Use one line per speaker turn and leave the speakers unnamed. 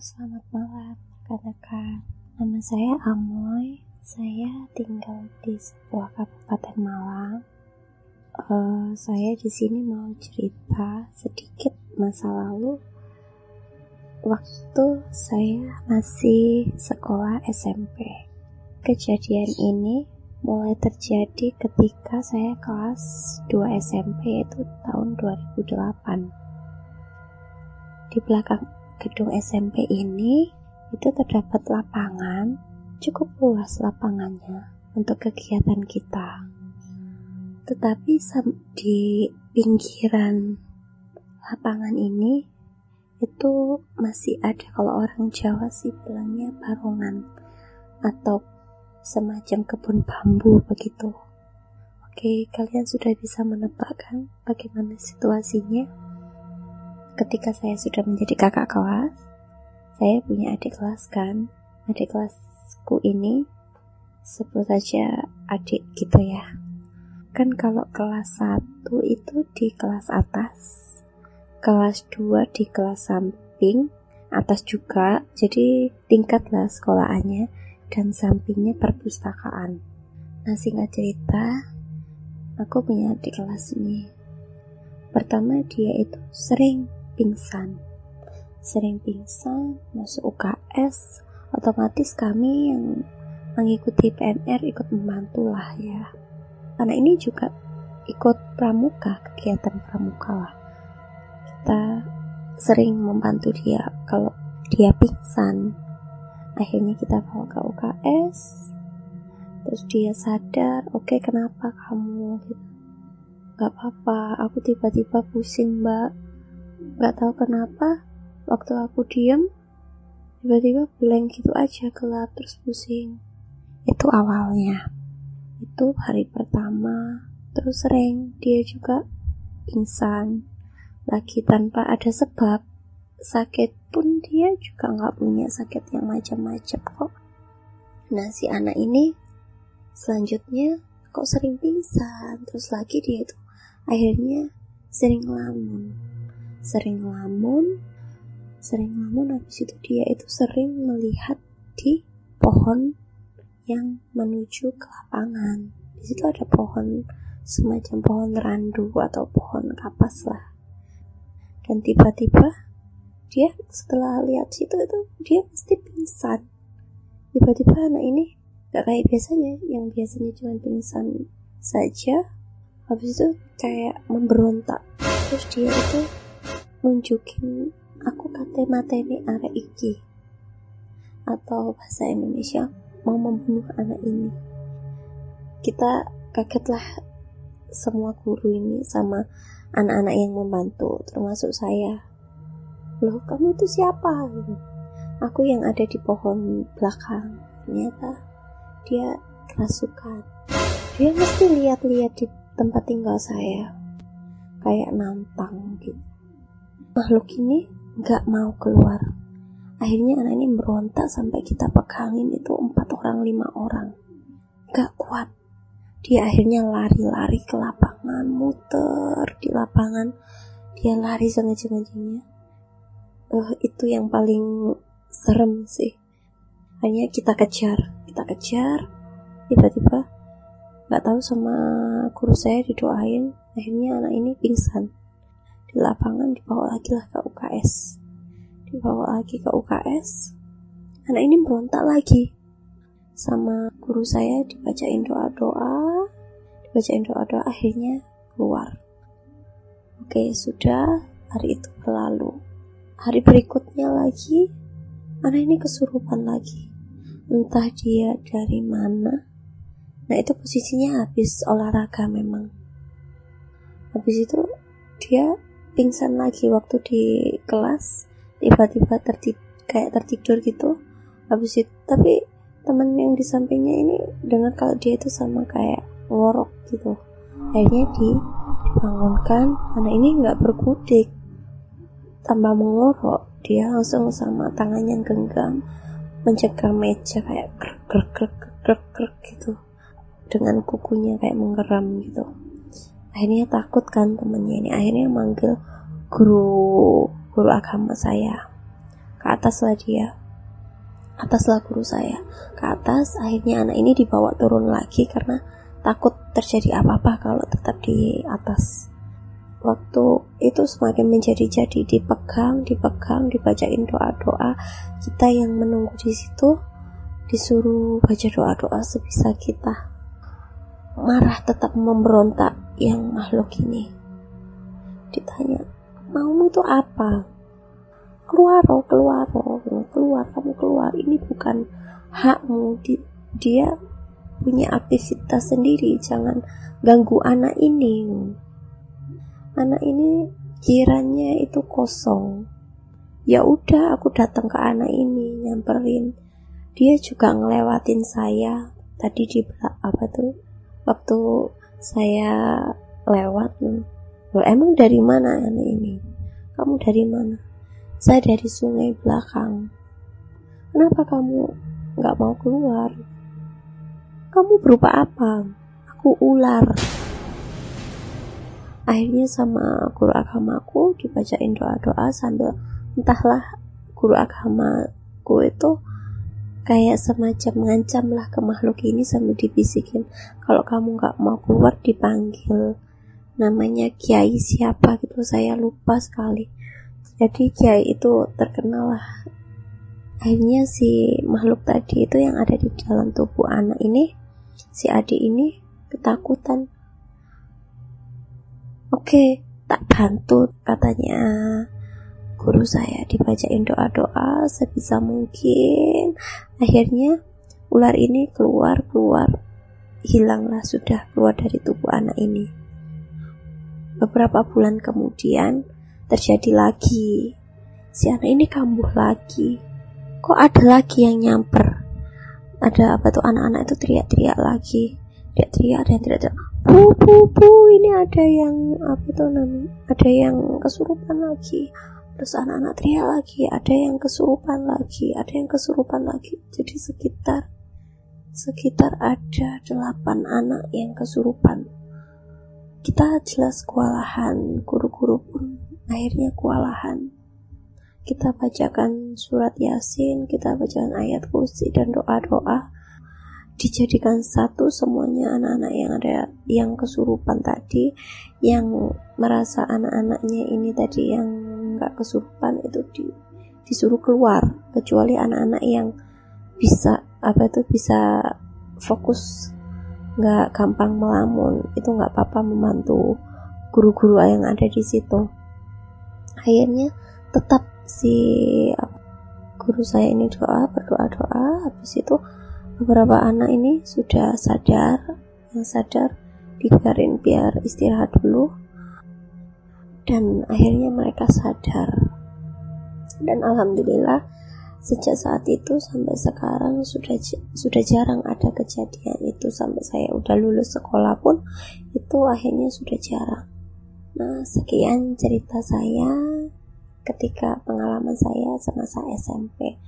selamat malam rekan-rekan. Nama saya Amoy. Saya tinggal di sebuah kabupaten Malang. Uh, saya di sini mau cerita sedikit masa lalu waktu saya masih sekolah SMP. Kejadian ini mulai terjadi ketika saya kelas 2 SMP yaitu tahun 2008. Di belakang gedung SMP ini itu terdapat lapangan cukup luas lapangannya untuk kegiatan kita. Tetapi di pinggiran lapangan ini itu masih ada kalau orang Jawa sih bilangnya barungan atau semacam kebun bambu begitu. Oke, kalian sudah bisa menebakkan bagaimana situasinya? Ketika saya sudah menjadi kakak kelas, saya punya adik kelas kan. Adik kelasku ini sebut saja adik gitu ya. Kan kalau kelas 1 itu di kelas atas, kelas 2 di kelas samping, atas juga, jadi tingkat lah sekolahannya dan sampingnya perpustakaan. Nah singkat cerita, aku punya adik kelas ini. Pertama dia itu sering pingsan. Sering pingsan, masuk UKS, otomatis kami yang mengikuti PNR ikut membantu lah ya. Karena ini juga ikut pramuka, kegiatan pramuka lah. Kita sering membantu dia kalau dia pingsan. Akhirnya kita bawa ke UKS, terus dia sadar, oke okay, kenapa kamu gitu. Gak apa-apa, aku tiba-tiba pusing mbak Gak tahu kenapa, waktu aku diem, tiba-tiba blank gitu aja gelap terus pusing. Itu awalnya. Itu hari pertama, terus sering dia juga pingsan lagi tanpa ada sebab. Sakit pun dia juga nggak punya sakit yang macam-macam kok. Nah si anak ini selanjutnya kok sering pingsan terus lagi dia itu akhirnya sering lamun sering lamun sering lamun habis itu dia itu sering melihat di pohon yang menuju ke lapangan. Di situ ada pohon semacam pohon randu atau pohon kapas lah. Dan tiba-tiba dia setelah lihat situ itu dia pasti pingsan. Tiba-tiba anak ini gak kayak biasanya yang biasanya cuma pingsan saja habis itu kayak memberontak. Terus dia itu nunjukin aku kate materi arek iki atau bahasa Indonesia mau membunuh anak ini. Kita kagetlah semua guru ini sama anak-anak yang membantu termasuk saya. Loh kamu itu siapa? Aku yang ada di pohon belakang. Ternyata dia kerasukan. Dia mesti lihat-lihat di tempat tinggal saya. Kayak nantang gitu makhluk ini nggak mau keluar. Akhirnya anak ini berontak sampai kita pegangin itu empat orang lima orang. Gak kuat. Dia akhirnya lari-lari ke lapangan, muter di lapangan. Dia lari sengaja-ngajanya. Uh, itu yang paling serem sih. Hanya kita kejar, kita kejar. Tiba-tiba nggak tahu sama guru saya didoain. Akhirnya anak ini pingsan di lapangan dibawa lagi lah ke UKS dibawa lagi ke UKS anak ini berontak lagi. Sama guru saya dibacain doa-doa dibacain doa-doa akhirnya keluar. Oke sudah hari itu berlalu. Hari berikutnya lagi anak ini kesurupan lagi. Entah dia dari mana. Nah itu posisinya habis olahraga memang. Habis itu dia pingsan lagi waktu di kelas tiba-tiba tertid kayak tertidur gitu. Habis itu tapi temen yang di sampingnya ini dengar kalau dia itu sama kayak ngorok gitu. Akhirnya di dibangunkan. Anak ini nggak berkutik. Tambah mengorok. Dia langsung sama tangannya genggam mencegah meja kayak krek krek krek krek gitu. Dengan kukunya kayak menggeram gitu akhirnya takut kan temennya ini. Akhirnya manggil guru guru agama saya. Ke atas lah dia. Ataslah guru saya. Ke atas akhirnya anak ini dibawa turun lagi karena takut terjadi apa-apa kalau tetap di atas. Waktu itu semakin menjadi-jadi dipegang dipegang dibacain doa-doa. Kita yang menunggu di situ disuruh baca doa-doa sebisa kita. Marah tetap memberontak yang makhluk ini. Ditanya maumu itu apa? Keluar oh keluar oh keluar kamu keluar. Ini bukan hakmu. Dia punya aktivitas sendiri. Jangan ganggu anak ini. Anak ini kiranya itu kosong. Ya udah aku datang ke anak ini nyamperin. Dia juga ngelewatin saya. Tadi di apa tuh waktu saya lewat Loh, emang dari mana anak ini kamu dari mana saya dari sungai belakang. Kenapa kamu nggak mau keluar? Kamu berupa apa? Aku ular. Akhirnya sama guru agamaku dibacain doa-doa sambil entahlah guru agamaku itu kayak semacam ngancam lah ke makhluk ini sambil dibisikin. Kalau kamu nggak mau keluar dipanggil. Namanya kiai siapa gitu saya lupa sekali. Jadi kiai itu terkenal lah. Akhirnya si makhluk tadi itu yang ada di dalam tubuh anak ini si adik ini ketakutan. Oke tak bantu katanya guru saya dibacain doa-doa sebisa mungkin akhirnya ular ini keluar keluar hilanglah sudah keluar dari tubuh anak ini beberapa bulan kemudian terjadi lagi. Si anak ini kambuh lagi. Kok ada lagi yang nyamper? Ada apa tuh anak-anak itu teriak-teriak lagi. Teriak-teriak ada yang teriak-teriak. Bu, bu, bu, ini ada yang apa tuh namanya? Ada yang kesurupan lagi. Terus anak-anak teriak lagi, ada yang kesurupan lagi, ada yang kesurupan lagi. Jadi sekitar sekitar ada delapan anak yang kesurupan. Kita jelas kewalahan, guru-guru pun akhirnya kewalahan. Kita bacakan surat Yasin, kita bacakan ayat kursi dan doa-doa dijadikan satu semuanya anak-anak yang ada yang kesurupan tadi yang merasa anak-anaknya ini tadi yang nggak kesurupan itu di, disuruh keluar. Kecuali anak-anak yang bisa apa itu bisa fokus nggak gampang melamun itu nggak apa-apa membantu guru-guru yang ada di situ. Akhirnya tetap si guru saya ini doa berdoa doa habis itu beberapa anak ini sudah sadar yang sadar dibiarin biar istirahat dulu dan akhirnya mereka sadar. Dan alhamdulillah sejak saat itu sampai sekarang sudah sudah jarang ada kejadian itu. Sampai saya udah lulus sekolah pun itu akhirnya sudah jarang. Nah, sekian cerita saya ketika pengalaman saya semasa SMP.